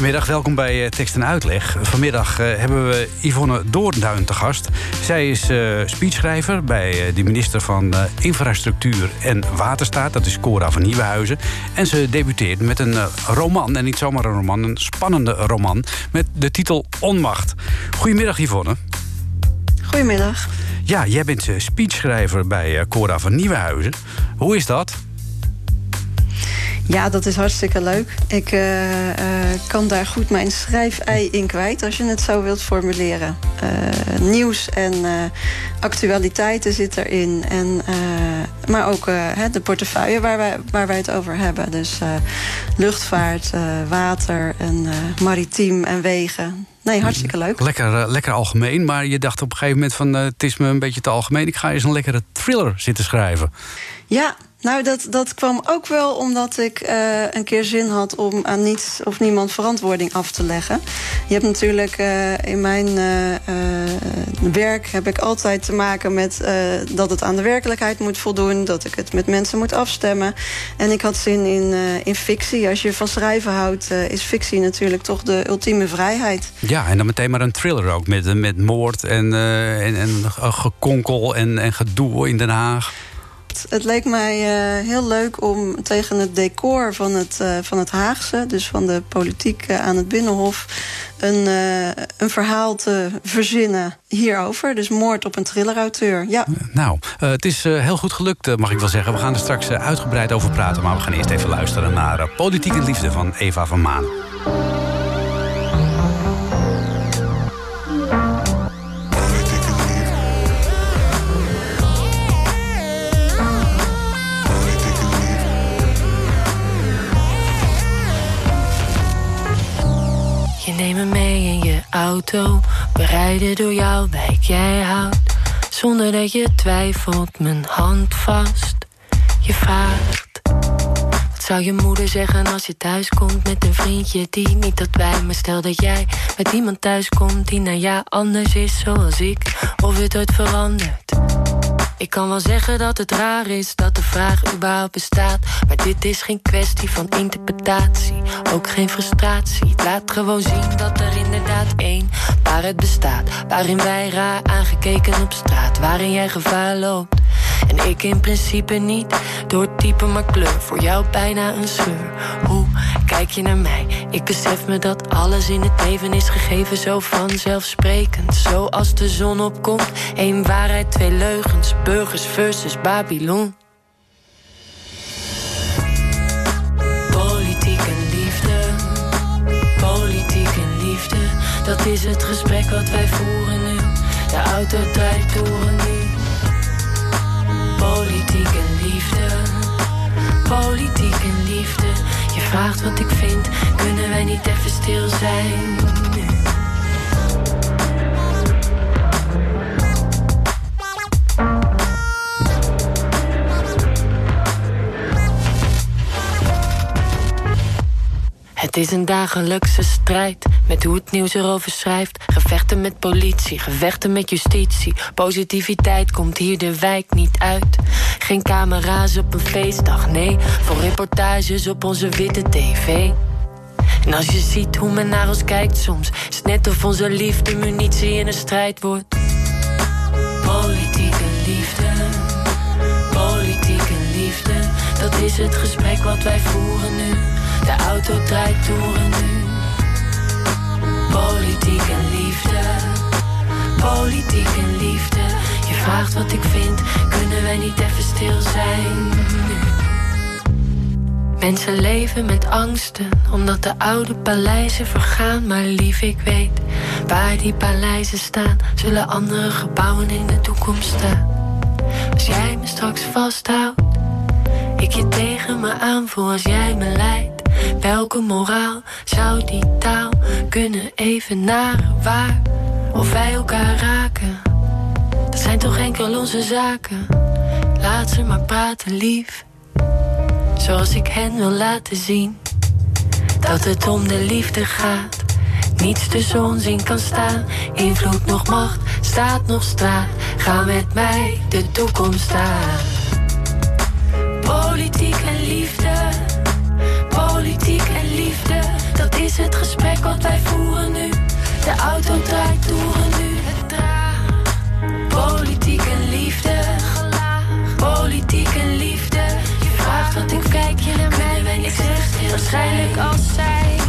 Goedemiddag, welkom bij eh, Tekst en Uitleg. Vanmiddag eh, hebben we Yvonne Doornduin te gast. Zij is eh, speechschrijver bij de minister van Infrastructuur en Waterstaat. Dat is Cora van Nieuwenhuizen. En ze debuteert met een roman, en niet zomaar een roman... een spannende roman met de titel Onmacht. Goedemiddag, Yvonne. Goedemiddag. Ja, jij bent speechschrijver bij Cora van Nieuwenhuizen. Hoe is dat? Ja, dat is hartstikke leuk. Ik eh, eh, kan daar goed mijn schrijfei in kwijt, als je het zo wilt formuleren. Eh, nieuws en actualiteiten zit erin. En, maar ook de portefeuille waar wij, waar wij het over hebben. Dus luchtvaart, water en maritiem en wegen. Nee, hartstikke leuk. Lekker, lekker algemeen, maar je dacht op een gegeven moment van... het is me een beetje te algemeen, ik ga eens een lekkere thriller zitten schrijven. Ja, Nou, dat, dat kwam ook wel omdat ik uh, een keer zin had om aan niets of niemand verantwoording af te leggen. Je hebt natuurlijk uh, in mijn uh, werk heb ik altijd te maken met dat het aan de werkelijkheid moet voldoen, dat ik het met mensen moet afstemmen. En ik had zin in, in fictie. Als je van schrijven houdt, is fictie natuurlijk toch de ultieme vrijheid. Ja, en dan meteen maar een thriller ook met, met moord en, en, en gekonkel en, en gedoe in Den Haag. Het leek mij uh, heel leuk om tegen het decor van het, uh, van het Haagse, dus van de politiek uh, aan het Binnenhof, een, een verhaal te verzinnen hierover. Dus moord op een thrillerauteur. Ja. Nou, het is heel goed gelukt, mag ik wel zeggen. We gaan er straks uitgebreid over praten, maar we gaan eerst even luisteren naar Politiek en Liefde van Eva van Maan. Auto. We rijden door jouw wijk, jij houdt. Zonder dat je twijfelt, mijn hand vast. Je vraagt. Wat zou je moeder zeggen als je thuis komt met een vriendje die niet tot bij me stel dat jij met iemand thuis komt die naar jou anders is zoals ik. Of het ooit verandert. Ik kan wel zeggen dat het raar is dat de vraag überhaupt bestaat. Maar dit is geen kwestie van interpretatie, ook geen frustratie. Het laat gewoon zien dat er inderdaad één waar het bestaat. Waarin wij raar aangekeken op straat, waarin jij gevaar loopt. En ik in principe niet, door type maar kleur. Voor jou bijna een scheur. Hoe kijk je naar mij? Ik besef me dat alles in het leven is gegeven zo vanzelfsprekend. Zoals de zon opkomt, één waarheid, twee leugens. Burgers versus Babylon. Dat is het gesprek wat wij voeren nu. De auto draait. Politiek en liefde. Je vraagt wat ik vind, kunnen wij niet even stil zijn? Het is een dagelijkse strijd met hoe het nieuws erover schrijft. Gevechten met politie, gevechten met justitie. Positiviteit komt hier de wijk niet uit. Geen camera's op een feestdag, nee. Voor reportages op onze witte tv. En als je ziet hoe men naar ons kijkt soms, is net of onze liefde munitie in een strijd wordt. Politiek en liefde, politiek en liefde, dat is het gesprek wat wij voeren nu. De auto draait door en nu. Politiek en liefde, politiek en liefde. Vraagt wat ik vind, kunnen wij niet even stil zijn? Mensen leven met angsten, omdat de oude paleizen vergaan. Maar lief, ik weet, waar die paleizen staan, zullen andere gebouwen in de toekomst staan. Als jij me straks vasthoudt, ik je tegen me aanvoel als jij me leidt. Welke moraal zou die taal kunnen evenaren? Waar of wij elkaar raken? Dat zijn toch enkel onze zaken. Laat ze maar praten, lief. Zoals ik hen wil laten zien. Dat het om de liefde gaat. Niets tussen ons in kan staan. Invloed nog macht, staat nog straat. Ga met mij de toekomst aan. Politiek en liefde politiek en liefde, dat is het gesprek wat wij voeren nu. De auto draait door Politiek en liefde, politiek en liefde. Je vraagt wat ik kijk je naar mij, en ik zeg waarschijnlijk als zij.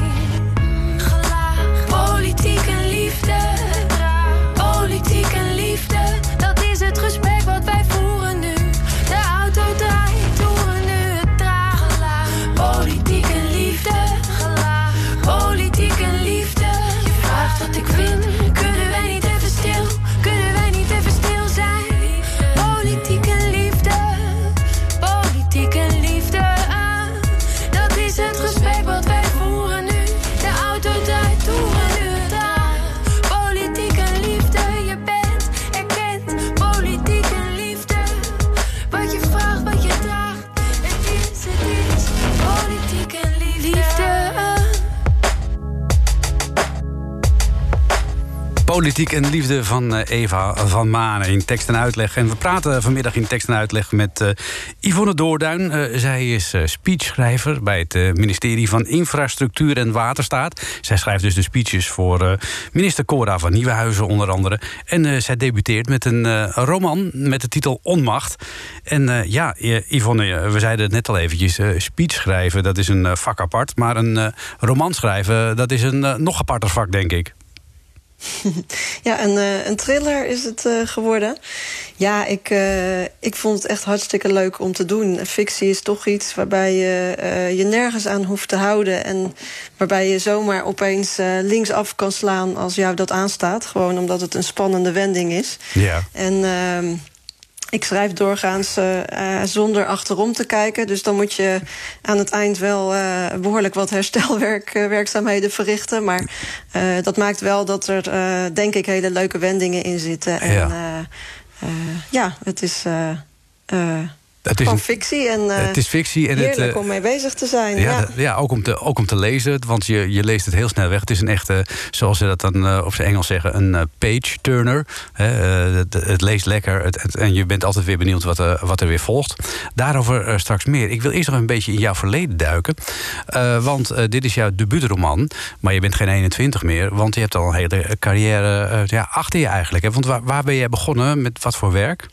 Politiek en liefde van eh, Eva van Manen in tekst en uitleg. En we praten vanmiddag in tekst en uitleg met uh, Yvonne Doorduin. Uh, zij is uh, speechschrijver bij het ministerie van Infrastructuur en Waterstaat. Zij schrijft dus de speeches voor minister Cora van Nieuwenhuizen onder andere. En zij debuteert met een roman met de titel Onmacht. En ja, Yvonne, we zeiden het net al eventjes. speech schrijven, dat is een vak apart. Maar een roman schrijven, dat is een nog aparter vak, denk ik. ja, een, uh, een thriller is het uh, geworden. Ja, ik, uh, ik vond het echt hartstikke leuk om te doen. Fictie is toch iets waarbij je je nergens aan hoeft te houden... en waarbij je zomaar opeens linksaf kan slaan als jou dat aanstaat. Gewoon omdat het een spannende wending is. Ja. En ehm, ik schrijf doorgaans uh, zonder achterom te kijken. Dus dan moet je aan het eind wel uh, behoorlijk wat herstelwerkzaamheden verrichten. Maar dat maakt wel dat er, denk ik, hele leuke wendingen in zitten. En ja, ja het is... Het is Gewoon fictie en, uh, het is fictie en heerlijk het, uh, om mee bezig te zijn. Ja, ja. ja ook, om te, ook om te lezen, want je, je leest het heel snel weg. Het is een echte, zoals ze dat dan uh, op zijn Engels zeggen, een page-turner. Het, het, leest lekker het, en je bent altijd weer benieuwd wat, wat er weer volgt. Daarover straks meer. Ik wil eerst nog een beetje in jouw verleden duiken. want dit is jouw debuutroman, maar je bent geen 21 meer. Want je hebt al een hele carrière ja, achter je eigenlijk. Hè? Want waar, waar ben jij begonnen, met wat voor werk?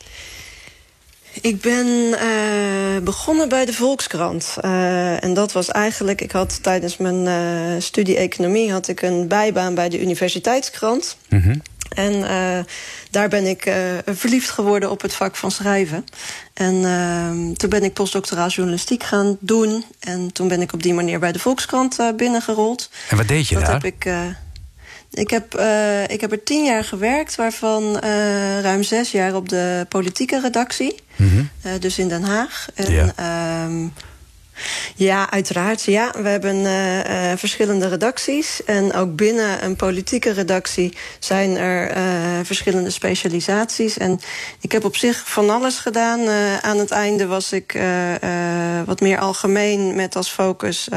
Ik ben uh, begonnen bij de Volkskrant. Uh, en dat was eigenlijk... Ik had tijdens mijn uh, studie economie... had ik een bijbaan bij de Universiteitskrant. Mm -hmm. En daar ben ik verliefd geworden op het vak van schrijven. En toen ben ik postdoctoraal journalistiek gaan doen. En toen ben ik op die manier bij de Volkskrant binnengerold. En wat deed je dat daar? Heb ik, ik heb, uh, ik heb er tien jaar gewerkt, waarvan uh, ruim zes jaar op de politieke redactie. Mm -hmm. uh, dus in Den Haag. En, ja. Um, ja, uiteraard. Ja, we hebben verschillende redacties. En ook binnen een politieke redactie zijn er verschillende specialisaties. En ik heb op zich van alles gedaan. aan het einde was ik wat meer algemeen met als focus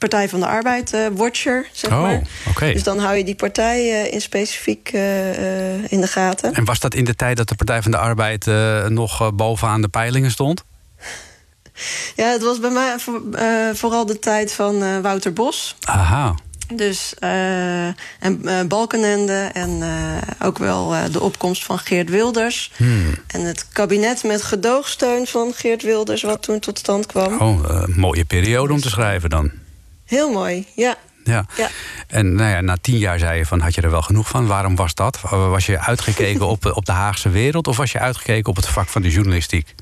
Partij van de Arbeid, uh, Watcher, zeg oh, maar. Okay. Dus dan hou je die partij uh, in specifiek uh, in de gaten. En was dat in de tijd dat de Partij van de Arbeid nog bovenaan de peilingen stond? Ja, het was bij mij voor, vooral de tijd van Wouter Bos. Aha. Dus, en Balkenende en ook wel de opkomst van Geert Wilders. Hmm. En het kabinet met gedoogsteun van Geert Wilders... wat toen tot stand kwam. Oh, mooie periode om te schrijven dan. Heel mooi, ja. Ja. ja. En nou ja, na tien jaar zei je van, had je er wel genoeg van? Waarom was dat? Was je uitgekeken op, op de Haagse wereld... of was je uitgekeken op het vak van de journalistiek?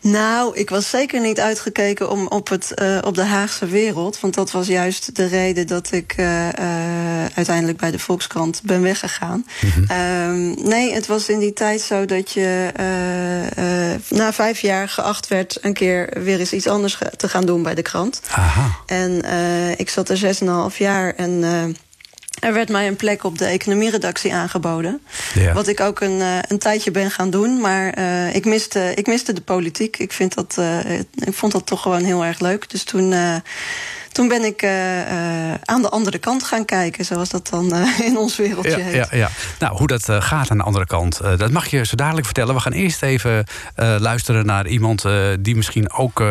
Nou, ik was zeker niet uitgekeken om op, het, uh, op de Haagse wereld. Want dat was juist de reden dat ik uh, uh, uiteindelijk bij de Volkskrant ben weggegaan. Mm -hmm. um, nee, het was in die tijd zo dat je na vijf jaar geacht werd... een keer weer eens iets anders te gaan doen bij de krant. Aha. En ik zat er zes en een half jaar en... Er werd mij een plek op de economieredactie aangeboden. Ja. Wat ik ook een, uh, een tijdje ben gaan doen. Maar uh, ik, miste, ik miste de politiek. Ik, vind dat, uh, ik vond dat toch gewoon heel erg leuk. Dus toen, toen ben ik aan de andere kant gaan kijken. Zoals dat dan in ons wereldje ja, heet. Ja, ja. Nou, hoe dat gaat aan de andere kant, dat mag je zo dadelijk vertellen. We gaan eerst even luisteren naar iemand die misschien ook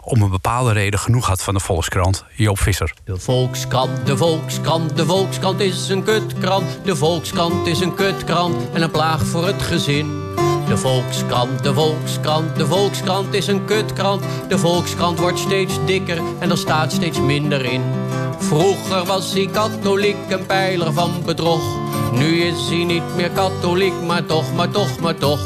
om een bepaalde reden genoeg had van de Volkskrant. Joop Visser. De Volkskrant, de Volkskrant, de Volkskrant is een kutkrant. De Volkskrant is een kutkrant en een plaag voor het gezin. De Volkskrant, de Volkskrant, de Volkskrant is een kutkrant. De Volkskrant wordt steeds dikker en er staat steeds minder in. Vroeger was hij katholiek, een pijler van bedrog. Nu is hij niet meer katholiek, maar toch, maar toch, maar toch.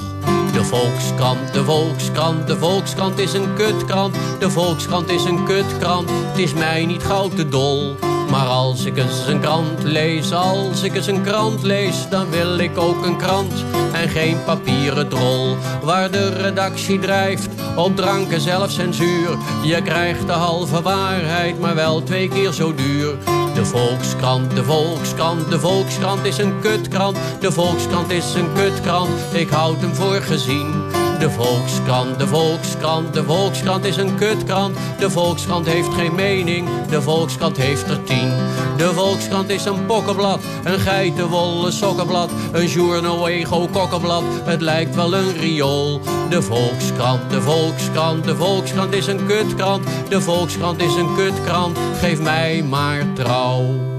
De Volkskrant, de Volkskrant, de Volkskrant is een kutkrant. De Volkskrant is een kutkrant, het is mij niet gauw te dol. Maar als ik eens een krant lees, als ik eens een krant lees, dan wil ik ook een krant en geen papieren drol. Waar de redactie drijft op drank en zelfcensuur. Je krijgt de halve waarheid, maar wel twee keer zo duur. De Volkskrant, de Volkskrant, de Volkskrant is een kutkrant. De Volkskrant is een kutkrant, ik houd hem voor gezien. De Volkskrant, de Volkskrant, de Volkskrant is een kutkrant. De Volkskrant heeft geen mening, de Volkskrant heeft er tien. De Volkskrant is een pokkenblad, een geitenwolle sokkenblad. Een journal ego kokkenblad, het lijkt wel een riool. De Volkskrant, de Volkskrant, de Volkskrant is een kutkrant. De Volkskrant is een kutkrant, geef mij maar trouw.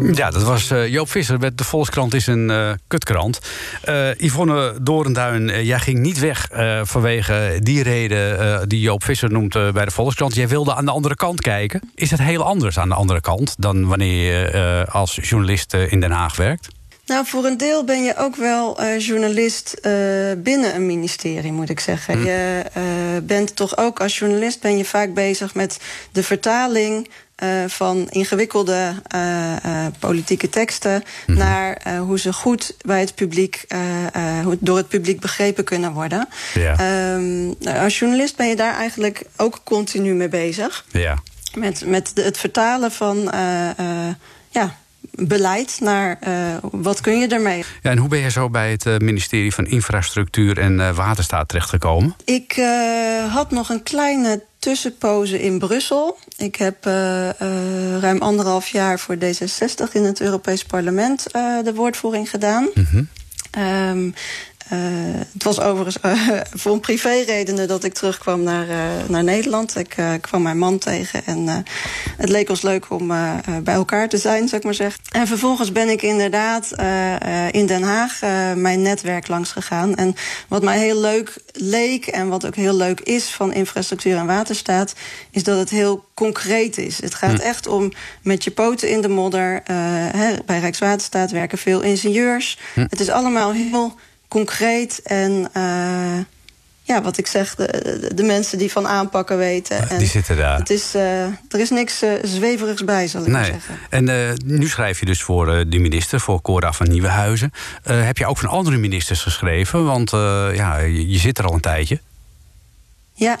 Ja, dat was eh, Joop Visser met De Volkskrant is een eh, kutkrant. Eh, Yvonne Dorenduin, jij ging niet weg vanwege die reden die Joop Visser noemt bij De Volkskrant. Jij wilde aan de andere kant kijken. Is het heel anders aan de andere kant dan wanneer je als journalist in Den Haag werkt? Nou, voor een deel ben je ook wel eh, journalist eh, binnen een ministerie, moet ik zeggen. Je eh, bent toch ook als journalist ben je vaak bezig met de vertaling van ingewikkelde politieke teksten naar eh, hoe ze goed bij het publiek, door het publiek begrepen kunnen worden. Ja. Ehm, nou, als journalist ben je daar eigenlijk ook continu mee bezig Ja. met, met de- het vertalen van ja, beleid naar eh, wat kun je ermee. ja. En hoe ben je zo bij het eh, ministerie van Infrastructuur en eh, Waterstaat terechtgekomen? Ik had nog een kleine tussenpoze in Brussel. Ik heb ruim anderhalf jaar voor D66 in het Europees Parlement de woordvoering gedaan. Ehm, eh, het was overigens eh, voor een privéredenen dat ik terugkwam naar, eh, naar Nederland. Ik kwam mijn man tegen en het leek ons leuk om bij elkaar te zijn, zou ik maar zeggen. En vervolgens ben ik inderdaad in Den Haag mijn netwerk langs gegaan. En wat mij heel leuk leek en wat ook heel leuk is van infrastructuur en waterstaat, is dat het heel concreet is. Het gaat echt om met je poten in de modder. hè, bij Rijkswaterstaat werken veel ingenieurs. Het is allemaal heel concreet en eh, ja, wat ik zeg, de, mensen die van aanpakken weten. En die zitten daar. Het is, eh, er is niks eh, zweverigs bij, zal ik maar Nee. zeggen. En nu schrijf je dus voor de minister, voor Cora van Nieuwenhuizen. Heb je ook van andere ministers geschreven? Want ja, je, je zit er al een tijdje. Ja,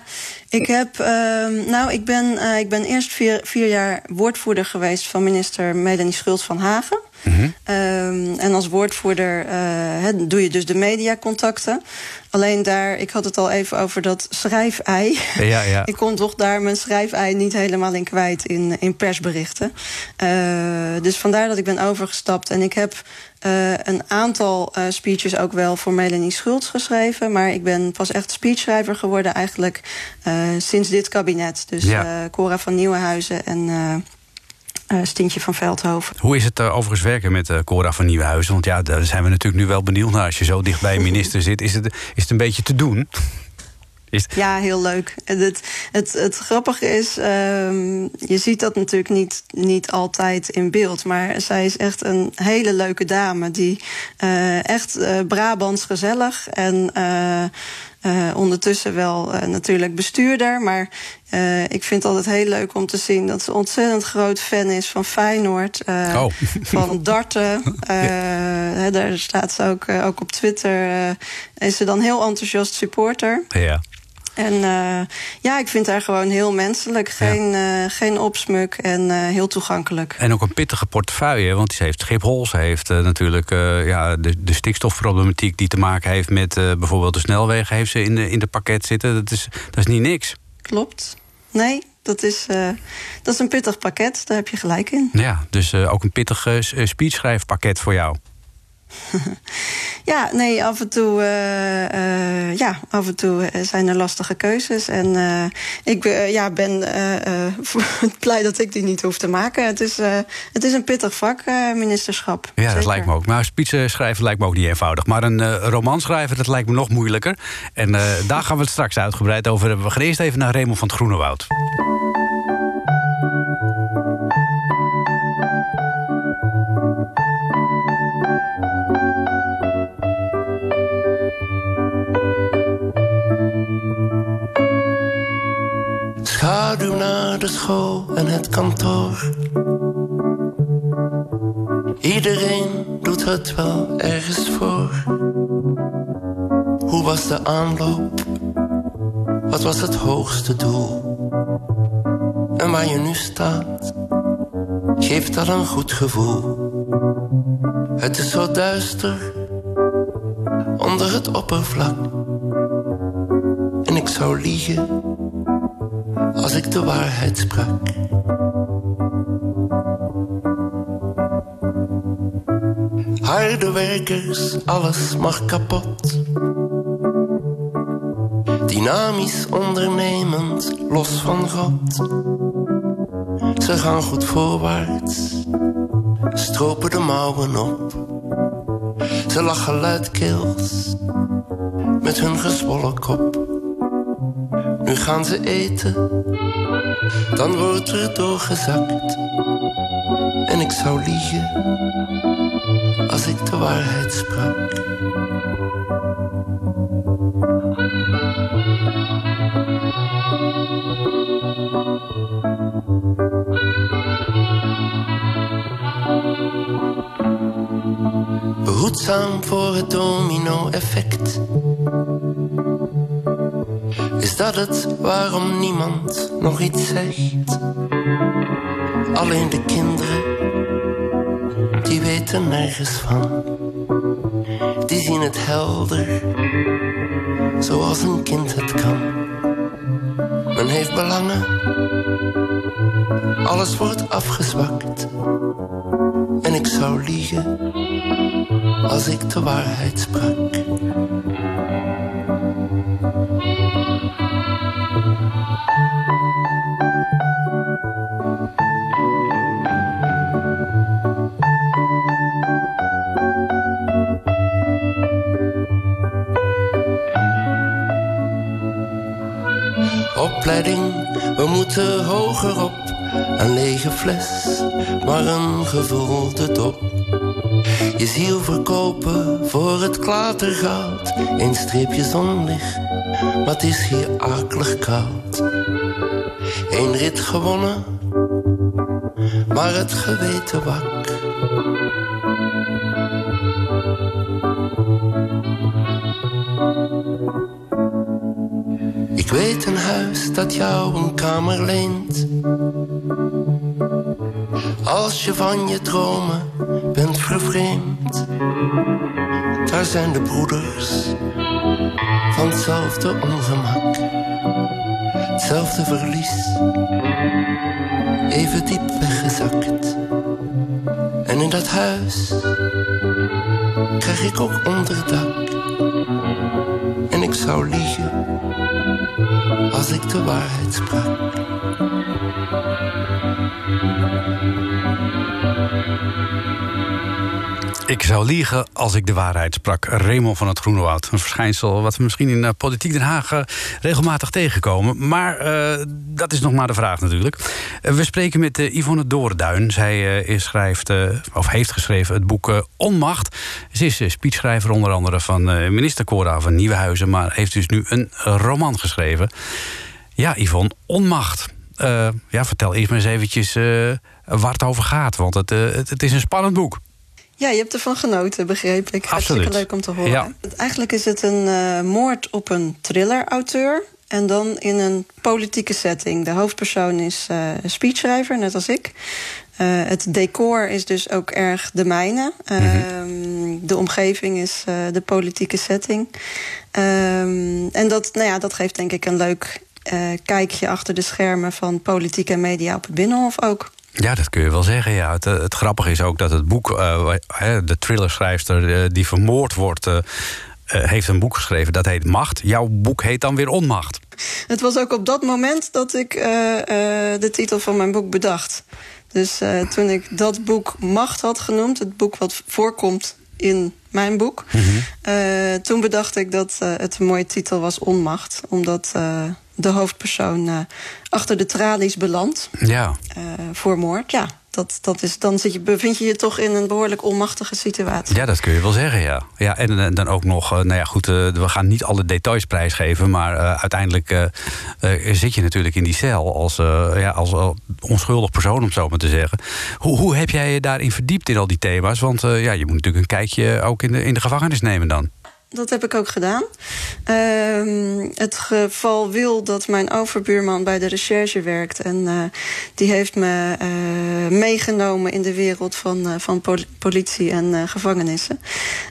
ik heb. ehm, nou, ik ben, ik ben eerst vier, vier jaar woordvoerder geweest van minister Melanie Schultz van Hagen. Ehm, en als woordvoerder eh, doe je dus de mediacontacten. Alleen daar, ik had het al even over dat schrijfei. Ja, ja. ik kon toch daar mijn schrijfei niet helemaal in kwijt in, in persberichten. Eh, dus vandaar dat ik ben overgestapt. En ik heb eh, een aantal speeches ook wel voor Melanie Schultz geschreven. Maar ik ben pas echt speechschrijver geworden eigenlijk sinds dit kabinet. Dus Ja. Cora van Nieuwenhuizen en eh, Stintje van Veldhoven. Hoe is het eh, overigens werken met eh, Cora van Nieuwenhuizen? Want ja, daar zijn we natuurlijk nu wel benieuwd naar. Als je zo dicht bij een minister zit, is het, is het een beetje te doen? Is Ja, heel leuk. Het, het, het grappige is, ehm, je ziet dat natuurlijk niet, niet altijd in beeld. Maar zij is echt een hele leuke dame. Die echt eh, Brabants gezellig. En eh, ondertussen wel eh, natuurlijk bestuurder. Maar eh, ik vind het altijd heel leuk om te zien dat ze ontzettend groot fan is van Feyenoord. Oh. Van darten. Daar staat ze ook, ook op Twitter. is ze dan heel enthousiast supporter. ja. En eh, ja, ik vind haar gewoon heel menselijk. Geen, eh, geen opsmuk en eh, heel toegankelijk. En ook een pittige portefeuille, want ze heeft Schiphol. Ze heeft natuurlijk ja, de, de stikstofproblematiek die te maken heeft met bijvoorbeeld de snelwegen... heeft ze in de, in de pakket zitten. Dat is, dat is niet niks. Klopt. Nee, dat is, dat is een pittig pakket. Daar heb je gelijk in. Ja, dus ook een pittig eh, speechschrijfpakket voor jou. Ja, nee, af en toe, eh, eh, ja, af en toe eh, zijn er lastige keuzes. En ik ben, ja, ben blij dat ik die niet hoef te maken. Het is, het is een pittig vak, ministerschap. Ja, dat lijkt me ook. Maar speech schrijven lijkt me ook niet eenvoudig. Maar een roman schrijven, dat lijkt me nog moeilijker. En daar gaan we het straks uitgebreid over hebben. We gaan eerst even naar Raymond van het Groenewoud. De school en het kantoor. Iedereen doet het wel ergens voor. Hoe was de aanloop? Wat was het hoogste doel? En waar je nu staat, geeft dat een goed gevoel. Het is zo duister onder het oppervlak. En ik zou liegen als ik de waarheid sprak. Harde werkers, alles mag kapot. Dynamisch ondernemend, los van God. Ze gaan goed voorwaarts, stropen de mouwen op. Ze lachen luidkeels, met hun gezwollen kop. Nu gaan ze eten, dan wordt er doorgezakt. En ik zou liegen, als ik de waarheid sprak. Behoedzaam voor het domino-effect. Dat het waarom niemand nog iets zegt? Alleen de kinderen, die weten nergens van. Die zien het helder, zoals een kind het kan. Men heeft belangen, alles wordt afgezwakt. En ik zou liegen als ik de waarheid sprak. Moeten hoger op. Een lege fles, maar een gevulde dop. Je ziel verkopen voor het klatergoud. Een streepje zonlicht, het is hier akelig koud. Eén rit gewonnen, maar het geweten wak. Weet een huis dat jou een kamer leent. Als je van je dromen bent vervreemd. Daar zijn de broeders van hetzelfde ongemak. Hetzelfde verlies, even diep weggezakt. En in dat huis krijg ik ook onderdak. Waarheid sprak. Ik zou liegen als ik de waarheid sprak. Raymond van het Groenewoud. Een verschijnsel wat we misschien in uh, Politiek Den Haag uh, regelmatig tegenkomen. Maar uh, dat is nog maar de vraag natuurlijk. we spreken met Yvonne Doorduin. Zij schrijft, of heeft geschreven het boek Onmacht. Ze is speechschrijver onder andere van minister Cora van Nieuwenhuizen. Maar heeft dus nu een roman geschreven. Ja, Yvonne, Onmacht. ja, vertel eerst maar eens eventjes waar het over gaat. Want het, het, het is een spannend boek. Ja, je hebt ervan genoten, begreep ik. Hartstikke leuk om te horen. Ja. Eigenlijk is het een moord op een thriller-auteur. En dan in een politieke setting. De hoofdpersoon is een speechschrijver, net als ik. Het decor is dus ook erg de mijne. Mm -hmm. De omgeving is de politieke setting. Um, en dat, nou ja, dat geeft denk ik een leuk kijkje achter de schermen... van politiek en media op het Binnenhof ook. Ja, dat kun je wel zeggen. Ja. Het, het grappige is ook dat het boek, uh, de thrillerschrijfster die vermoord wordt, uh, heeft een boek geschreven dat heet Macht. Jouw boek heet dan weer Onmacht. Het was ook op dat moment dat ik de titel van mijn boek bedacht. Dus toen ik dat boek Macht had genoemd, het boek wat voorkomt in mijn boek, mm -hmm. toen bedacht ik dat het een mooie titel was Onmacht. Omdat de hoofdpersoon uh, achter de tralies belandt. Ja. Uh, voor moord, ja. Dat, dat is, dan zit je, bevind je je toch in een behoorlijk onmachtige situatie. Ja, dat kun je wel zeggen, ja. ja en, en dan ook nog, nou ja, goed, we gaan niet alle details prijsgeven... maar uiteindelijk zit je natuurlijk in die cel als, ja, als onschuldig persoon, om zo maar te zeggen. Hoe, hoe heb jij je daarin verdiept in al die thema's? Want ja, je moet natuurlijk een kijkje ook in de, in de gevangenis nemen dan. Dat heb ik ook gedaan. Ehm, het geval wil dat mijn overbuurman bij de recherche werkt. En eh, die heeft me eh, meegenomen in de wereld van, eh, van pol- politie en gevangenissen.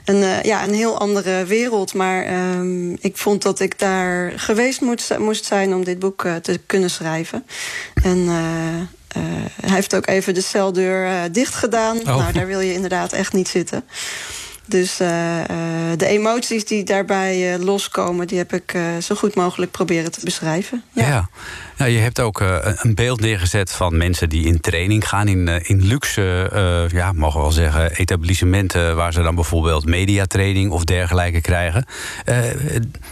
En, ja, een heel andere wereld. Maar ehm, ik vond dat ik daar geweest moest, moest zijn om dit boek te kunnen schrijven. En hij heeft ook even de celdeur eh, dicht gedaan. Oh. Nou, daar wil je inderdaad echt niet zitten. Dus eh, eh, de emoties die daarbij eh, loskomen, die heb ik zo goed mogelijk proberen te beschrijven. Ja. Nou, je hebt ook een beeld neergezet van mensen die in training gaan in, in luxe, ja, mogen we wel zeggen, etablissementen waar ze dan bijvoorbeeld mediatraining of dergelijke krijgen.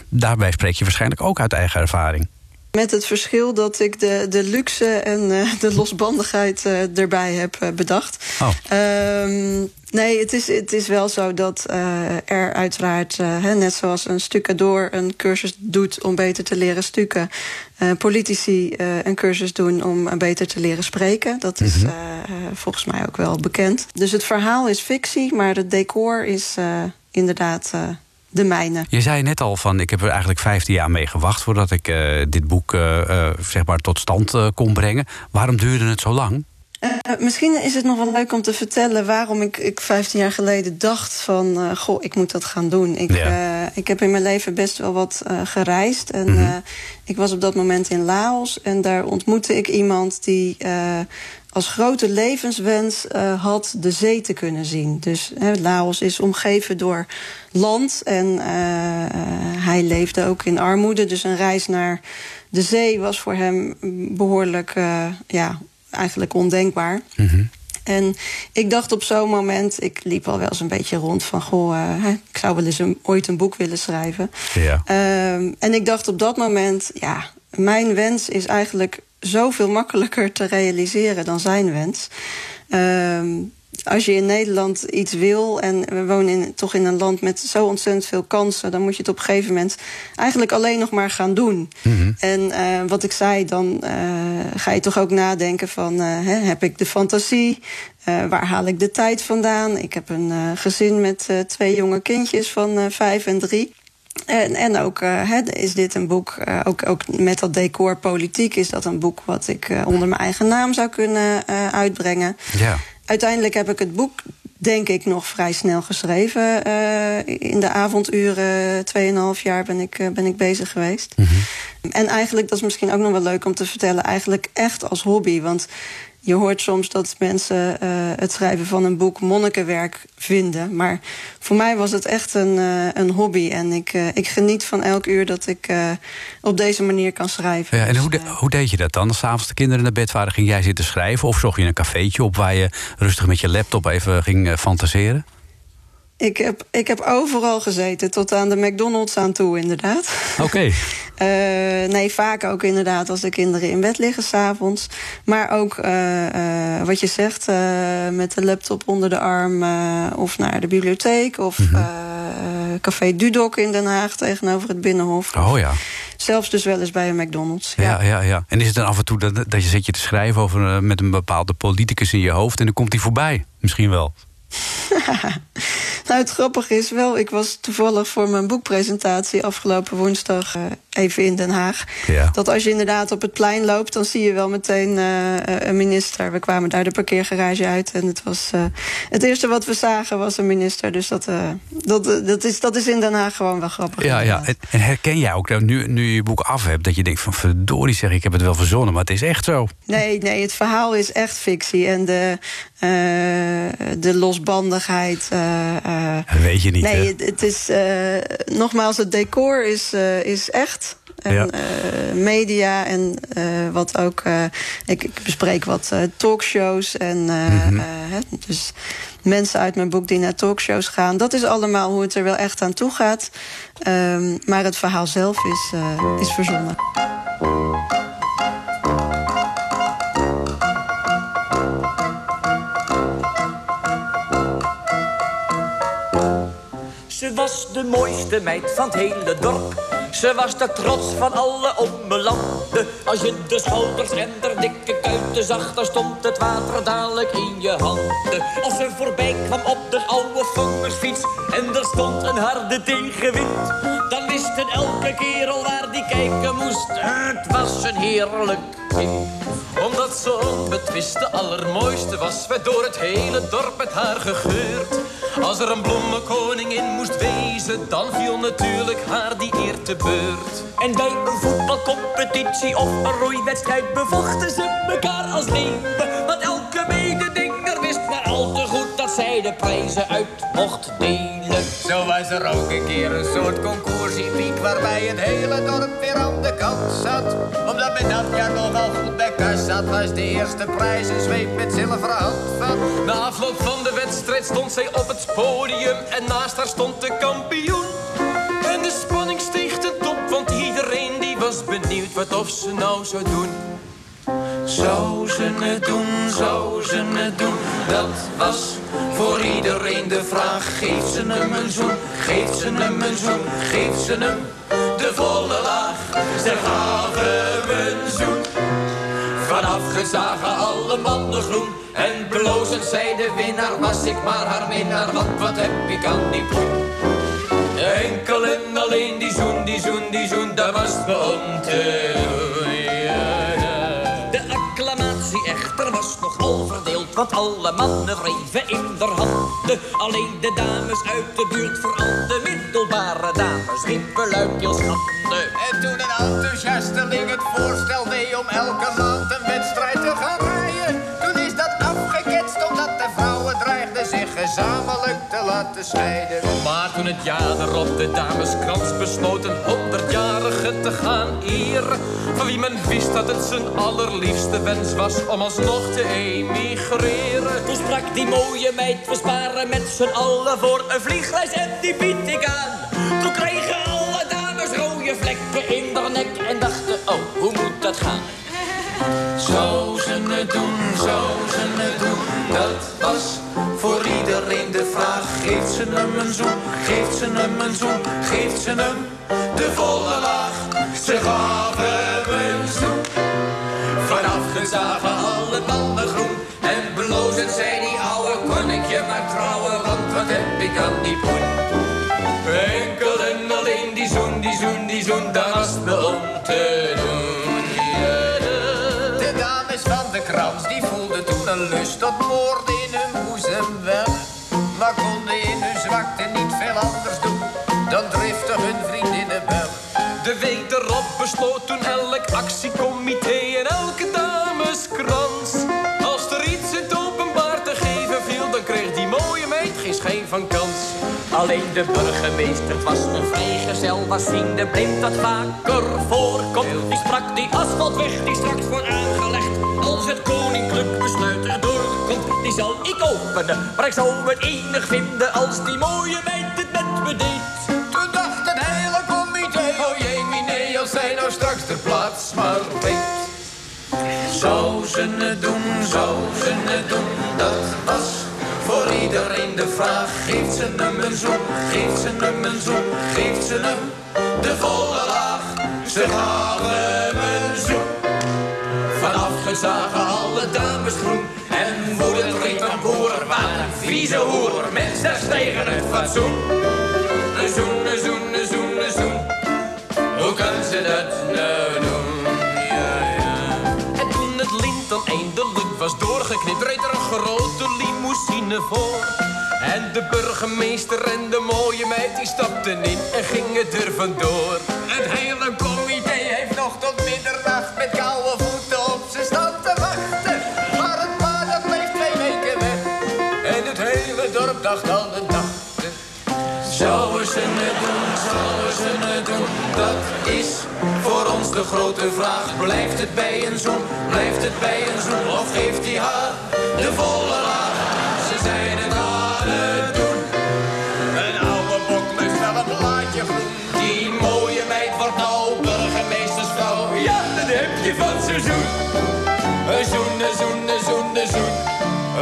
Daarbij spreek je waarschijnlijk ook uit eigen ervaring. Met het verschil dat ik de, de luxe en eh, de losbandigheid eh, erbij heb eh, bedacht. Oh. Ehm, nee, het is, het is wel zo dat er uiteraard, hè, net zoals een stucadoor een cursus doet om beter te leren stukken, politici een cursus doen om beter te leren spreken. Dat is Mhm. volgens mij ook wel bekend. Dus het verhaal is fictie, maar het decor is inderdaad de mijne. Je zei net al van, ik heb er eigenlijk 15 jaar mee gewacht voordat ik eh, dit boek eh, eh, zeg maar tot stand kon brengen. Waarom duurde het zo lang? Misschien is het nog wel leuk om te vertellen waarom ik, ik 15 jaar geleden dacht van... goh, ik moet dat gaan doen. Ik, Ja. ik heb in mijn leven best wel wat gereisd. En Mhm. ik was op dat moment in Laos. En daar ontmoette ik iemand die als grote levenswens eh, had de zee te kunnen zien. Dus Laos is omgeven door land. En eh, eh, hij leefde ook in armoede. Dus een reis naar de zee was voor hem behoorlijk... eh, ja, eigenlijk ondenkbaar. En ik dacht op zo'n moment, ik liep al wel eens een beetje rond van... goh, ik zou wel eens een, ooit een boek willen schrijven. Ja. Ehm, en ik dacht op dat moment, ja, mijn wens is eigenlijk zoveel makkelijker te realiseren dan zijn wens. Ehm, als je in Nederland iets wil en we wonen in, toch in een land met zo ontzettend veel kansen, dan moet je het op een gegeven moment eigenlijk alleen nog maar gaan doen. En eh, wat ik zei, dan eh, ga je toch ook nadenken van, eh, hè, heb ik de fantasie? Waar haal ik de tijd vandaan? Ik heb een gezin met twee jonge kindjes van vijf en drie. En, en ook eh, is dit een boek, eh, ook, ook met dat decor politiek, is dat een boek wat ik eh, onder mijn eigen naam zou kunnen uitbrengen. Ja. Uiteindelijk heb ik het boek, denk ik, nog vrij snel geschreven. In de avonduren, 2,5 jaar ben ik, ben ik bezig geweest. En eigenlijk, dat is misschien ook nog wel leuk om te vertellen, eigenlijk echt als hobby. Want je hoort soms dat mensen eh, het schrijven van een boek monnikenwerk vinden. Maar voor mij was het echt een, eh, een hobby. En ik, eh, ik geniet van elk uur dat ik op deze manier kan schrijven. Ja, en Dus, hoe, de- hoe deed je dat dan? Als 's avonds de kinderen naar bed waren, ging jij zitten schrijven? Of zocht je een cafeetje op waar je rustig met je laptop even ging fantaseren? Ik heb, ik heb overal gezeten, tot aan de McDonald's aan toe, inderdaad. Oké. Eh, nee, vaak ook inderdaad als de kinderen in bed liggen s'avonds. Maar ook eh, eh, wat je zegt, met de laptop onder de arm of naar de bibliotheek. Of Mhm. Café Dudok in Den Haag tegenover het Binnenhof. Oh ja. Zelfs dus wel eens bij een McDonald's. Ja, ja, ja. En is het dan af en toe dat, dat je zit je te schrijven over met een bepaalde politicus in je hoofd en dan komt hij voorbij? Misschien wel. Nou, het grappige is wel, ik was toevallig voor mijn boekpresentatie afgelopen woensdag eh, even in Den Haag. Ja. Dat als je inderdaad op het plein loopt, dan zie je wel meteen eh, een minister. We kwamen daar de parkeergarage uit en het was eh, het eerste wat we zagen was een minister. Dus dat, dat, dat, is, dat is in Den Haag gewoon wel grappig. Ja, ja. En, en herken jij ook, dat nu, nu je boek af hebt, dat je denkt van verdorie zeg, ik heb het wel verzonnen, maar het is echt zo. Nee, nee, het verhaal is echt fictie. En de, de losbandigheid. eh, eh, weet je niet, Nee, hè? het, het is. eh, nogmaals, het decor is, is echt. En Ja. media en wat ook. ik, ik bespreek wat talkshows. En Mhm. dus mensen uit mijn boek die naar talkshows gaan. Dat is allemaal hoe het er wel echt aan toe gaat. Ehm, maar het verhaal zelf is, is verzonnen. Ze was de mooiste meid van het hele dorp. Ze was de trots van alle ommelanden. Als je de schouders en de dikke kuiten zag, dan stond het water dadelijk in je handen. Als ze voorbij kwam op de oude vongersfiets en er stond een harde tegenwind, dan wist het elke kerel waar die kijken moest. Het was een heerlijk kind omdat ze onbetwist de allermooiste was, werd door het hele dorp met haar gegeurd. Als er een bloemenkoningin moest wezen, dan viel natuurlijk haar die eer te beurt. En bij een voetbalcompetitie of een roeiwedstrijd bevochten ze elkaar als leeuwen. Zij de prijzen uit mocht delen. Zo was er ook een keer een soort concours in Wiek waarbij het hele dorp weer aan de kant zat. Omdat men dat jaar nogal goed bij zat, was de eerste prijs een zweep met zilveren handvat. Na afloop van de wedstrijd stond zij op het podium en naast haar stond de kampioen. En de spanning steeg ten top, want iedereen die was benieuwd wat of ze nou zou doen. Zou ze het doen, zou ze het doen, dat was voor iedereen de vraag. Geef ze hem een zoen, geef ze hem een zoen, geef ze hem de volle laag. Ze gaven een zoen. Vanaf gezagen alle mannen groen. En blozend zei de winnaar, was ik maar haar minnaar, want wat heb ik aan die poen? Enkel en alleen die zoen, die zoen, die zoen, dat was me om te echter was nogal verdeeld, want alle mannen wreven in der handen. Alleen de dames uit de buurt, vooral de middelbare dames, riepen luidkeels schande. En toen een enthousiasteling het voorstel deed om elke maand een wedstrijd te gaan gezamenlijk te laten scheiden. Maar toen het jaar erop de dameskrans besloot een honderdjarige te gaan eren. Van wie men wist dat het zijn allerliefste wens was om alsnog te emigreren. Toen sprak die mooie meid, we sparen met z'n allen voor een vliegreis en die bied ik aan. Toen kregen alle dames rode vlekken in haar nek en dachten, oh, hoe moet dat gaan? Zou ze hem een zoen, geeft ze hem de volle laag. Ze gaven hem een zoen. Vanaf gezagen alle banden groen. En blozend zei die ouwe, kon ik je maar trouwen, want wat heb ik aan die poen? Enkel en alleen die zoen, die zoen, die zoen, daar was me om te doen. De dames van de krans, die voelden toen een lust tot moorden in hun boezem wel. Alleen de burgemeester was een vrijgezel, was ziende blind dat vaker voorkomt. Die sprak die asfaltweg die straks wordt aangelegd. Als het koninklijk besluit erdoor komt, die zal ik openen. Maar ik zou het enig vinden als die mooie meid het met me deed. Toen dacht een hele comité, oh jee, nee, als zij nou straks de plaats maar weet. Zou ze het doen, zou ze het doen, voor iedereen de vraag. Geeft ze hem een zoen, geeft ze hem een zoen, geeft ze hem de volle laag. Ze gaven een zoen. Vanaf gezagen alle dames groen. En woedend riep een boer, wat een vieze hoer. Mens, daar stegen het fatsoen. Een zoen, een zoen, een zoen, een zoen. Hoe kan ze dat nou was doorgeknipt, reed er een grote limousine voor. En de burgemeester en de mooie meid die stapten in en gingen er vandoor. Het hele comité heeft nog tot middernacht met koude voeten op zijn stand te wachten. Maar het paar dat bleef twee weken weg. En het hele dorp dacht al de nachten. Zouden ze het doen, zouden ze het doen, dat is de grote vraag. Blijft het bij een zoen, blijft het bij een zoen, of geeft hij haar de volle laag? Ze zijn het aan het doen. Een oude bok lust wel een blaadje groen. Die mooie meid wordt nou burgemeestersvrouw. Ja, dat heb je van zo'n zoen. Een zoen, een zoen, een zoen, een zoen.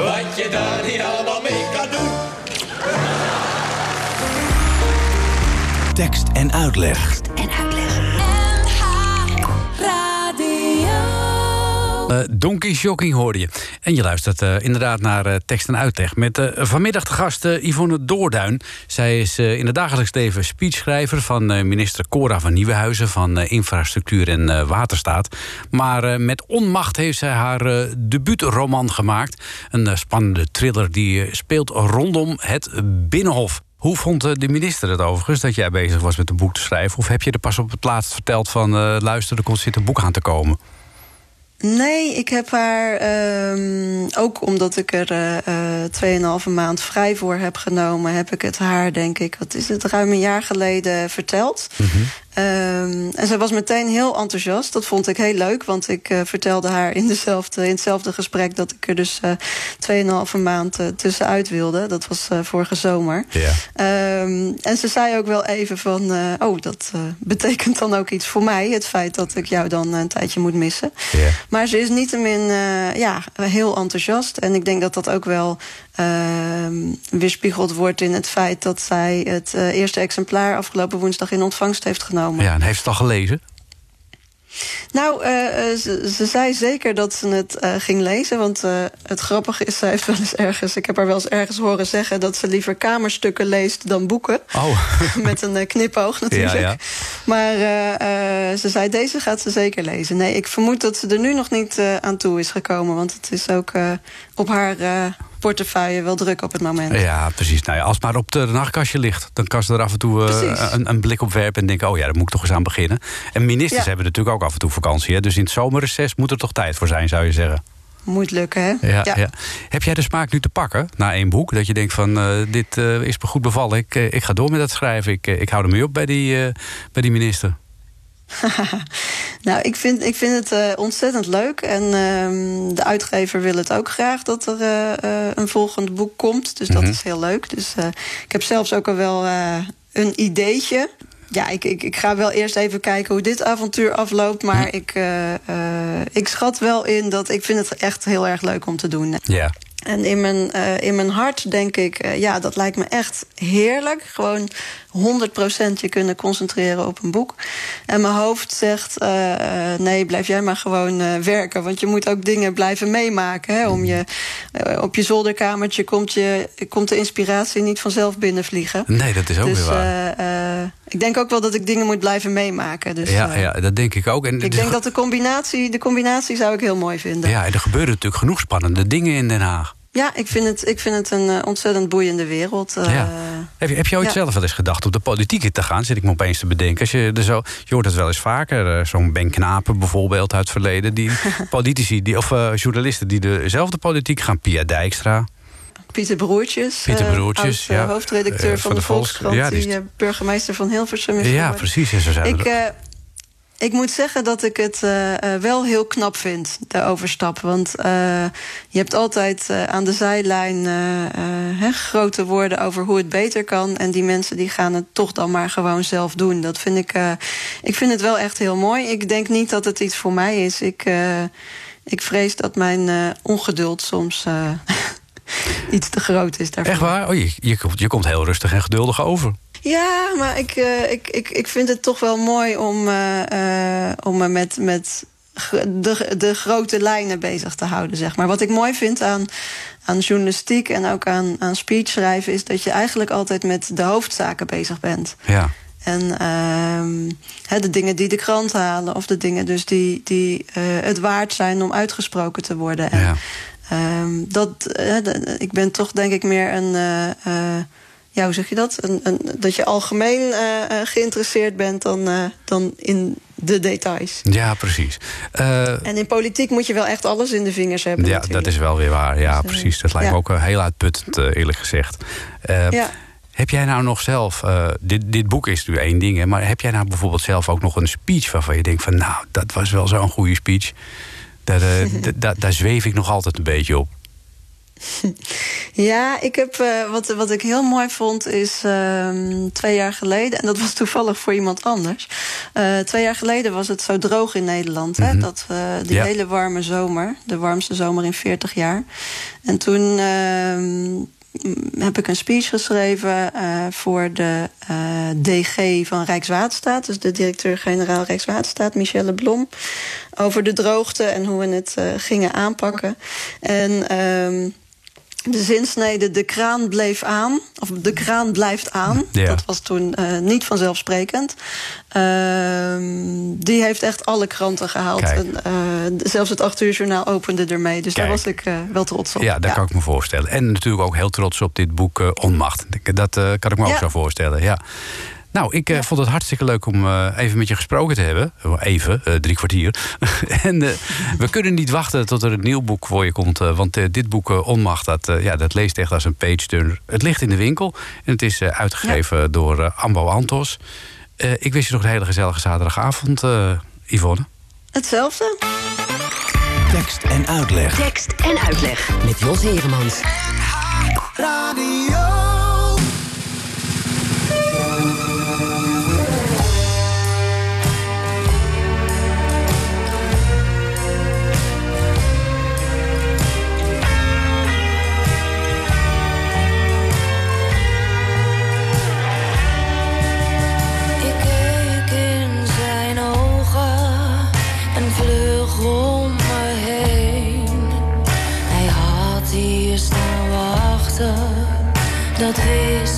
Wat je daar niet allemaal mee kan doen. Tekst. En uitleg. Uh, Donkey Shocking hoorde je. En je luistert uh, inderdaad naar uh, tekst en uitleg. Met vanmiddag de gast Yvonne Doorduin. Zij is in het dagelijks leven speechschrijver van minister Cora van Nieuwenhuizen... van Infrastructuur en Waterstaat. Maar met onmacht heeft zij haar debuutroman gemaakt. Een spannende thriller die speelt rondom het Binnenhof. Hoe vond de minister het overigens dat jij bezig was met een boek te schrijven? Of heb je er pas op het laatst verteld van... luister, er komt zit een boek aan te komen? Nee, ik heb haar um, ook omdat ik er uh, uh, 2,5 maand vrij voor heb genomen, heb ik het haar, denk ik, wat is het, ruim een jaar geleden verteld. -hmm. Um, en zij was meteen heel enthousiast. Dat vond ik heel leuk, want ik uh, vertelde haar in, dezelfde, in hetzelfde gesprek... dat ik er dus uh, 2,5 maand uh, tussenuit wilde. Dat was vorige zomer. Yeah. Um, en ze zei ook wel even van... oh, dat betekent dan ook iets voor mij... het feit dat ik jou dan een tijdje moet missen. Yeah. Maar ze is niettemin ja, heel enthousiast. En ik denk dat dat ook wel weerspiegeld wordt in het feit dat zij het uh, eerste exemplaar afgelopen woensdag in ontvangst heeft genomen. Ja, en heeft ze het al gelezen? Nou, uh, ze, ze, zei zeker dat ze het uh, ging lezen. Want uh, het grappige is, ze heeft wel eens ergens... ik heb haar wel eens ergens horen zeggen... dat ze liever kamerstukken leest dan boeken. Oh. Met een knipoog natuurlijk. Ja, ja. Maar ze zei, deze gaat ze zeker lezen. Nee, ik vermoed dat ze er nu nog niet aan toe is gekomen. Want het is ook op haar portefeuille wel druk op het moment. Ja, precies. Nou ja, als het maar op het nachtkastje ligt... dan kan ze er af en toe uh, een, een, blik op werpen en denken... oh ja, daar moet ik toch eens aan beginnen. En ministers ja. hebben natuurlijk ook af en toe vakantie. Hè? Dus in het zomerreces moet er toch tijd voor zijn, zou je zeggen. Moet lukken, hè? Ja, ja. ja. Heb jij de smaak nu te pakken na één boek? Dat je denkt van, uh, dit uh, is me goed bevallen. Ik, ik ga door met dat schrijven. Ik, ik hou ermee op bij die, bij die minister. nou, ik vind, ik vind het uh, ontzettend leuk. En uh, de uitgever wil het ook graag dat er uh, een volgend boek komt. Dus mm -hmm. dat is heel leuk. Dus ik heb zelfs ook al wel een ideetje. Ja, ik, ik, ik ga wel eerst even kijken hoe dit avontuur afloopt. Maar hm. ik, ik schat wel in dat ik vind het echt heel erg leuk om te doen. Ja. En in mijn, uh, in mijn hart denk ik, uh, ja, dat lijkt me echt heerlijk. Gewoon 100% je kunnen concentreren op een boek. En mijn hoofd zegt, uh, nee, blijf jij maar gewoon werken. Want je moet ook dingen blijven meemaken. Hè, om je, op je zolderkamertje komt, je, komt de inspiratie niet vanzelf binnenvliegen. Nee, dat is ook dus, weer waar. Ik denk ook wel dat ik dingen moet blijven meemaken. Dus, ja, ja, dat denk ik ook. En ik denk dat de combinatie, de combinatie zou ik heel mooi vinden. Ja, er gebeuren natuurlijk genoeg spannende dingen in Den Haag. Ja, ik vind het, ik vind het een uh, ontzettend boeiende wereld. Uh, ja. Heb je, heb je ooit ja. zelf wel eens gedacht op de politiek in te gaan? Zit ik me opeens te bedenken. Als je, er zo, je hoort het wel eens vaker. Zo'n Ben Knapen bijvoorbeeld uit het verleden. Die politici, die, of journalisten die dezelfde politiek gaan. Pia Dijkstra. Pieter Broertjes. Pieter Broertjes, ja. hoofdredacteur van, van, de, Volkskrant. Ja, die, die burgemeester van Hilversum is Ja, precies. En zo zijn ik, ik moet zeggen dat ik het uh, wel heel knap vind, de overstap. Want uh, je hebt altijd uh, aan de zijlijn he, grote woorden over hoe het beter kan. En die mensen die gaan het toch dan maar gewoon zelf doen. Dat vind ik, ik vind het wel echt heel mooi. Ik denk niet dat het iets voor mij is. Ik, ik vrees dat mijn ongeduld soms iets te groot is daarvoor. Echt waar? Oh, je, je, je komt heel rustig en geduldig over. Ja, maar ik, uh, ik, ik, ik vind het toch wel mooi om, uh, uh, om me met, met de, de grote lijnen bezig te houden, zeg maar. Wat ik mooi vind aan, aan journalistiek en ook aan, aan speechschrijven... is dat je eigenlijk altijd met de hoofdzaken bezig bent. Ja. En uh, de dingen die de krant halen... of de dingen dus die, die het waard zijn om uitgesproken te worden. En, ja. Um, dat, ik ben toch denk ik meer een ja, hoe zeg je dat? Een, een, dat je algemeen geïnteresseerd bent dan, dan in de details. Ja, precies. Uh, en in politiek moet je wel echt alles in de vingers hebben. Ja, natuurlijk. dat is wel weer waar. Ja, dus, precies. Dat lijkt ja. me ook heel uitputtend, eerlijk gezegd. ja. Heb jij nou nog zelf, dit, dit boek is nu één ding, hè, maar heb jij nou bijvoorbeeld zelf ook nog een speech waarvan je denkt van, nou, dat was wel zo'n goede speech. Daar, daar, daar zweef ik nog altijd een beetje op. Ja, ik heb, uh, wat, wat ik heel mooi vond is uh, twee jaar geleden... en dat was toevallig voor iemand anders... Uh, twee jaar geleden was het zo droog in Nederland. Mm -hmm. hè, dat, die ja. hele warme zomer, de warmste zomer in 40 jaar. En toen ehm, heb ik een speech geschreven uh, voor de uh, DG van Rijkswaterstaat, dus de directeur-generaal Rijkswaterstaat, Michelle Blom, over de droogte en hoe we het uh, gingen aanpakken. En um, de zinsnede de kraan bleef aan, of de kraan blijft aan. Ja. Dat was toen uh, niet vanzelfsprekend. Uh, die heeft echt alle kranten gehaald. En, uh, zelfs het 8 uur journaal opende ermee. Dus Kijk. daar was ik uh, wel trots op. Ja, dat kan ik me voorstellen. En natuurlijk ook heel trots op dit boek Onmacht. Dat kan ik me Ja. ook zo voorstellen, ja. Nou, ik uh, vond het hartstikke leuk om uh, even met je gesproken te hebben. Even, uh, drie kwartier. en uh, we kunnen niet wachten tot er een nieuw boek voor je komt. uh, want uh, dit boek uh, Onmacht, dat, uh, ja, dat leest echt als een page turner. Het ligt in de winkel en het is uh, uitgegeven ja. door uh, Ambo Antos. Uh, ik wens je nog een hele gezellige zaterdagavond, uh, Yvonne. Hetzelfde. Tekst en uitleg. Tekst en uitleg met Jos Heremans. Radio. Dat wist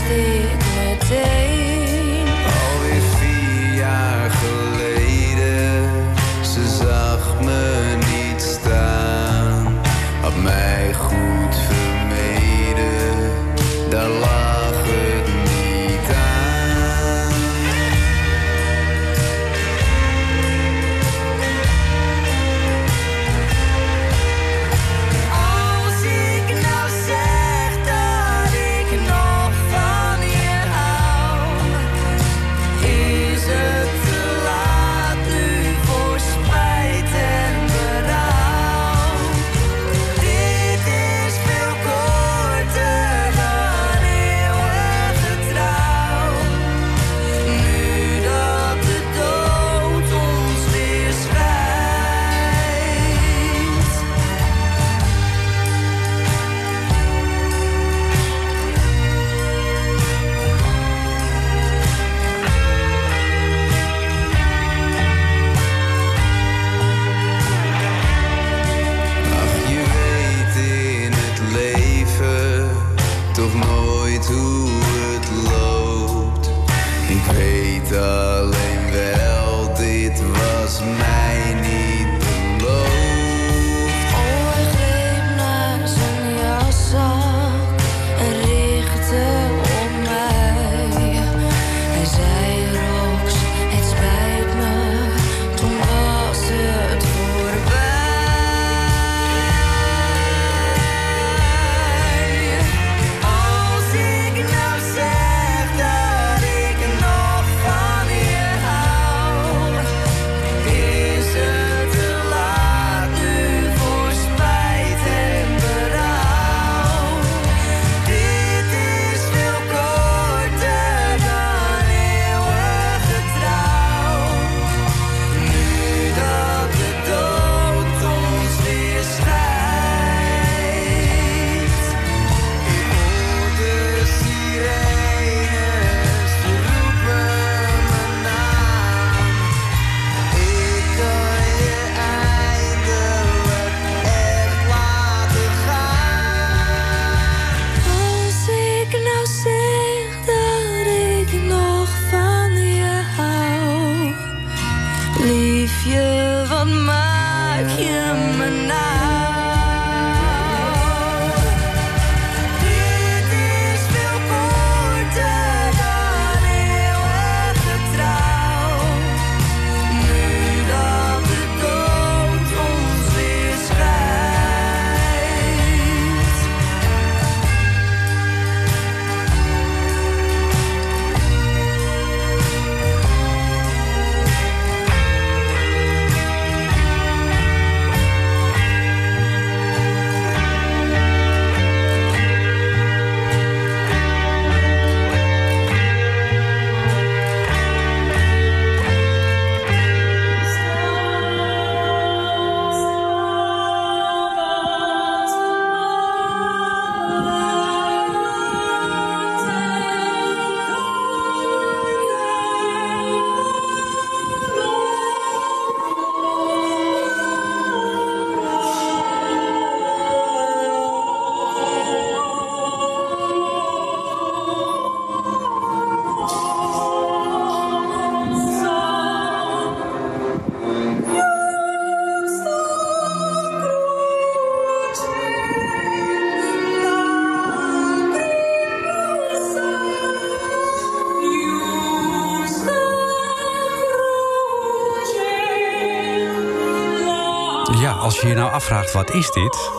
als je je nou afvraagt, wat is dit?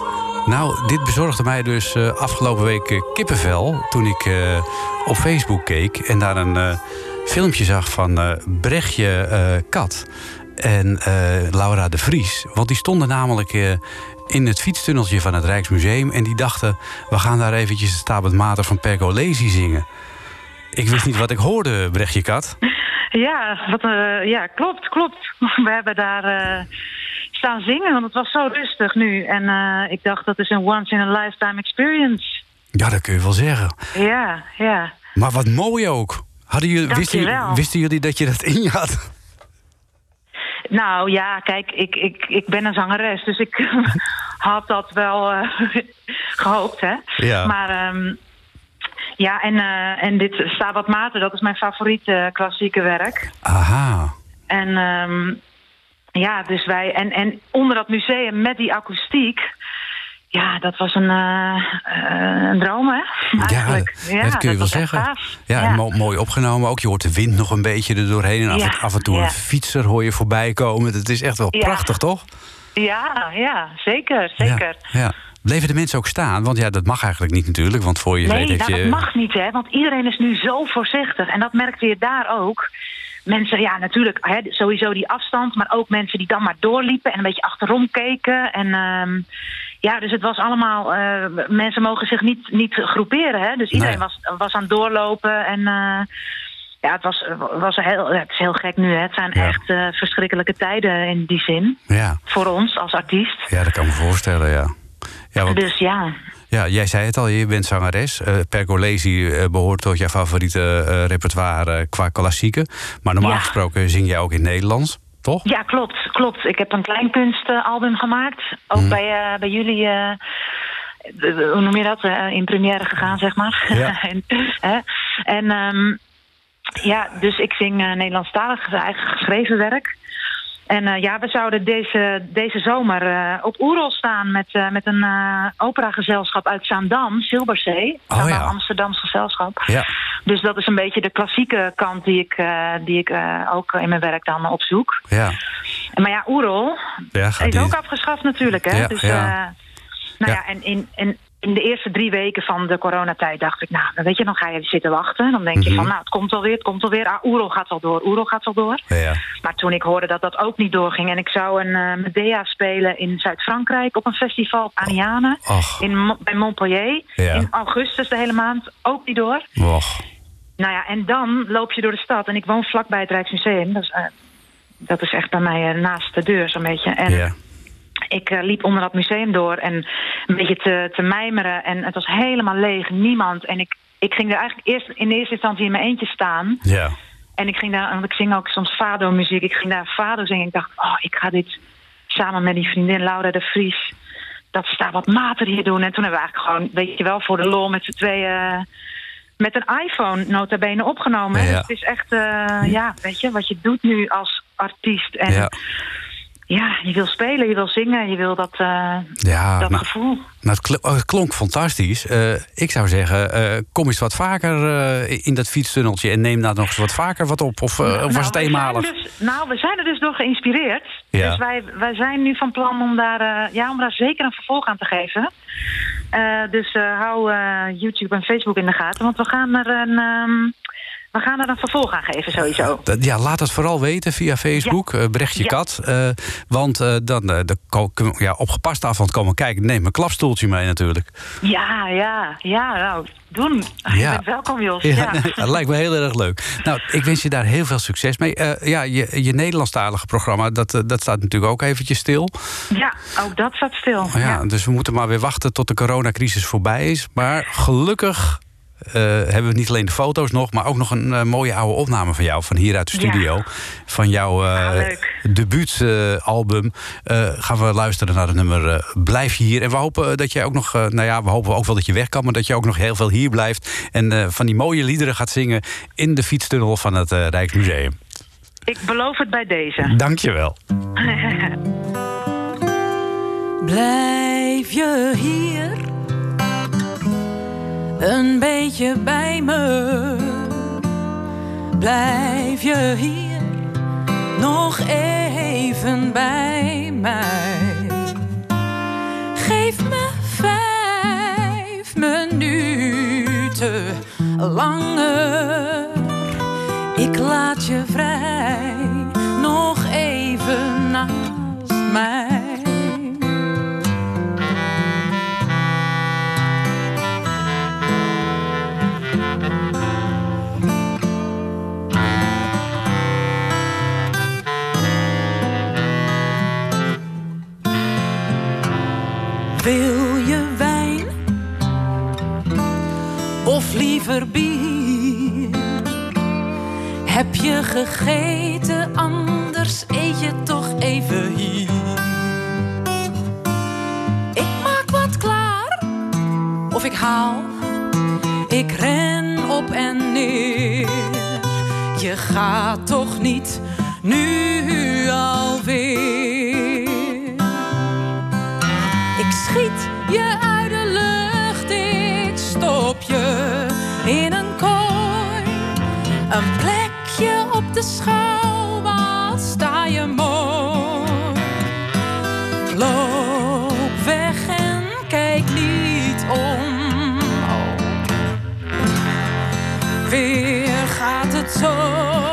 Nou, dit bezorgde mij dus eh, afgelopen week eh, kippenvel... toen ik eh, op Facebook keek en daar een filmpje zag van Brechtje Kat... en Laura de Vries. Want die stonden namelijk in het fietstunneltje van het Rijksmuseum... en die dachten, we gaan daar eventjes het Stabat Mater van Pergolesi zingen. Ik wist niet wat ik hoorde, Brechtje Kat. Ja, wat, ja, klopt, klopt. We hebben daar staan zingen, want het was zo rustig nu. En eh, ik dacht, dat is een once-in-a-lifetime experience. Ja, dat kun je wel zeggen. Ja, ja. Maar wat mooi ook. Hadden jullie, wisten, jullie- Dankjewel. wisten jullie dat je dat in je had? Nou ja, kijk, ik, ik, ik ben een zangeres, dus ik had dat wel eh, gehoopt, hè. Ja. Maar ehm, ja, en, eh, en dit Stabat Mater, dat is mijn favoriete klassieke werk. Aha. En ehm, ja, dus wij. En, en onder dat museum met die akoestiek. Ja, dat was een, eh, een droom, hè? Eigenlijk. Ja, dat kun je wel zeggen. Ja, mooi opgenomen ook. Je hoort de wind nog een beetje er doorheen. En af, en, Ja, af en toe ja. een fietser hoor je voorbij komen. Dat is echt wel Ja. prachtig, toch? ja, ja, zeker, zeker. Ja. Bleven de mensen ook staan? Want ja, dat mag eigenlijk niet natuurlijk. Want voor je Nee, weet nou, heb je... dat mag niet, hè? Want iedereen is nu zo voorzichtig. En dat merkte je daar ook. Mensen, ja, natuurlijk, hè, sowieso die afstand. Maar ook mensen die dan maar doorliepen en een beetje achterom keken. En ehm, ja, dus het was allemaal. eh, mensen mogen zich niet, niet groeperen, hè? Dus iedereen Nee. was, was aan het doorlopen. En. eh, ja, het was, was heel, het is heel gek nu. Hè. Het zijn echt eh, verschrikkelijke tijden in die zin. Ja. Voor ons als artiest. ja, dat kan ik me voorstellen, ja. Ja, want, Dus ja. Ja, jij zei het al, je bent zangeres. Eh Pergolesi eh, behoort tot jouw favoriete eh, repertoire qua klassieken. Maar normaal Ja. gesproken zing jij ook in het Nederlands, toch? Ja, klopt, klopt. Ik heb een kleinkunstalbum gemaakt. Ook Mhm. bij, bij jullie, hoe noem je dat, in première gegaan, zeg maar. Ja. en hè. en ehm, ja, dus ik zing Nederlandstalig eigen geschreven werk. En eh, ja, we zouden deze, deze zomer eh, op Oerol staan met, eh, met een operagezelschap uit Zaandam, Silberzee. Oh, ja. Amsterdams gezelschap. Ja. Dus dat is een beetje de klassieke kant die ik, die ik ook in mijn werk dan opzoek. Ja. Maar ja, Oerol Ja, is die- ook afgeschaft natuurlijk. Hè? Ja, dus, nou Ja. ja, en in, en in de eerste drie weken van de coronatijd dacht ik... nou, weet je, dan ga je zitten wachten. Dan denk je Mhm. van, nou, het komt alweer, het komt alweer. Ah, Oerol gaat wel door, Oerol gaat wel door. Ja. Maar toen ik hoorde dat dat ook niet doorging... en ik zou een eh, Medea spelen in Zuid-Frankrijk... op een festival op Aniane, in, Mo- bij Montpellier... Ja. in augustus de hele maand, ook niet door. Och. Nou ja, en dan loop je door de stad. En ik woon vlakbij het Rijksmuseum. Dat is, eh, dat is echt bij mij eh, naast de deur zo'n beetje. En Ja. Ik eh, liep onder dat museum door en een beetje te, te mijmeren. En het was helemaal leeg, niemand. En ik, ik ging er eigenlijk eerst in eerste instantie in mijn eentje staan. Ja. En ik ging daar, want ik zing ook soms fado-muziek. Ik ging daar fado zingen. Ik dacht, oh, ik ga dit samen met die vriendin Laura de Vries... dat ze daar wat mater hier doen. En toen hebben we eigenlijk gewoon, weet je wel, voor de lol met z'n tweeën... eh, met een iPhone nota bene opgenomen. Ja. Dus het is echt, eh, ja, weet je, wat je doet nu als artiest. En Ja. Ja, je wil spelen, je wil zingen, je wil dat, eh, Ja, dat nou, gevoel. nou, het, kl- het klonk fantastisch. Eh, ik zou zeggen, eh, kom eens wat vaker in dat fietstunneltje... en neem daar nog eens wat vaker wat op. Of, of was Nou, het eenmalig? Dus, nou, we zijn er dus door geïnspireerd. Ja. Dus wij, wij zijn nu van plan om daar, ja, om daar zeker een vervolg aan te geven. Dus hou YouTube en Facebook in de gaten. Want we gaan er een, ehm, we gaan er een vervolg aan geven sowieso. Ja, laat het vooral weten via Facebook, Ja. eh, Brechtje Ja. Kat. Eh, want eh, dan eh, de, ja, op gepaste afstand komen kijken. Neem een klapstoeltje mee natuurlijk. Ja, ja, ja, nou, doen. Ja. welkom, Jos. Ja, dat lijkt me heel erg leuk. Nou, ik wens je daar heel veel succes mee. Ja, je, je Nederlandstalige programma, dat, dat staat natuurlijk ook eventjes stil. Ja, ook dat staat stil. Ja, Dus we moeten maar weer wachten tot de coronacrisis voorbij is. Maar gelukkig hebben we niet alleen de foto's nog... maar ook nog een eh, mooie oude opname van jou, van hier uit de Ja. studio. Van jouw eh leuk. debuutalbum. Eh, gaan we luisteren naar het nummer eh, Blijf je hier. En we hopen dat jij ook nog... eh, nou ja, we hopen ook wel dat je weg kan... maar dat je ook nog heel veel hier blijft... en eh, van die mooie liederen gaat zingen... in de fietstunnel van het eh, Rijksmuseum. Ik beloof het bij deze. Dank je wel. Blijf je hier een beetje bij me. Blijf je hier nog even bij mij? Geef me vijf minuten langer. Ik laat je vrij nog even naast mij. Wil je wijn? Of liever bier? Heb je gegeten, anders eet je toch even hier. Ik maak wat klaar, of ik haal. Ik ren op en neer. Je gaat toch niet nu alweer. De schouw, wat sta je mooi. Loop weg en kijk niet om. Weer gaat het zo.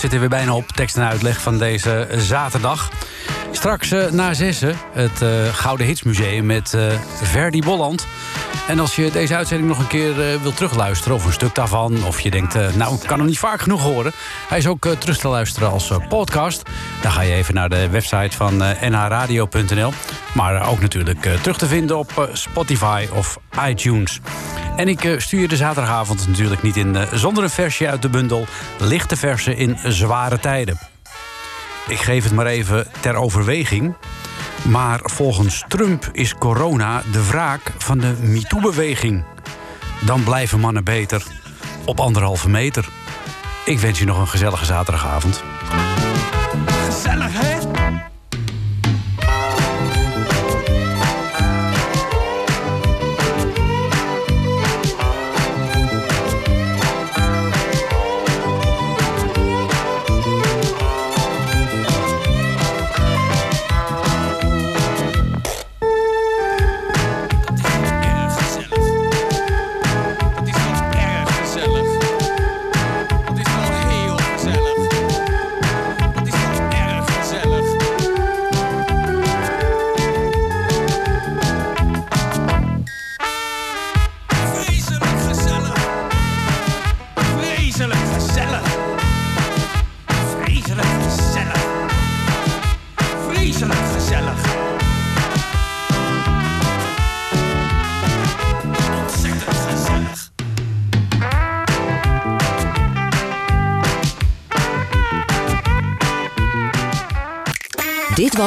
Zit er weer bijna op. Tekst en uitleg van deze zaterdag. Straks eh, na zessen het eh, Gouden Hitsmuseum met eh, Verdi Bolland. En als je deze uitzending nog een keer eh, wilt terugluisteren... of een stuk daarvan, of je denkt... eh, nou, ik kan hem niet vaak genoeg horen... hij is ook eh, terug te luisteren als eh, podcast. Dan ga je even naar de website van eh, nhradio.nl. Maar ook natuurlijk eh, terug te vinden op eh, Spotify of iTunes. En ik eh, stuur de zaterdagavond natuurlijk niet in... eh, zonder een versje uit de bundel... Lichte versen in zware tijden. Ik geef het maar even ter overweging. Maar volgens Trump is corona de wraak van de MeToo-beweging. Dan blijven mannen beter op anderhalve meter. Ik wens je nog een gezellige zaterdagavond. Gezellig,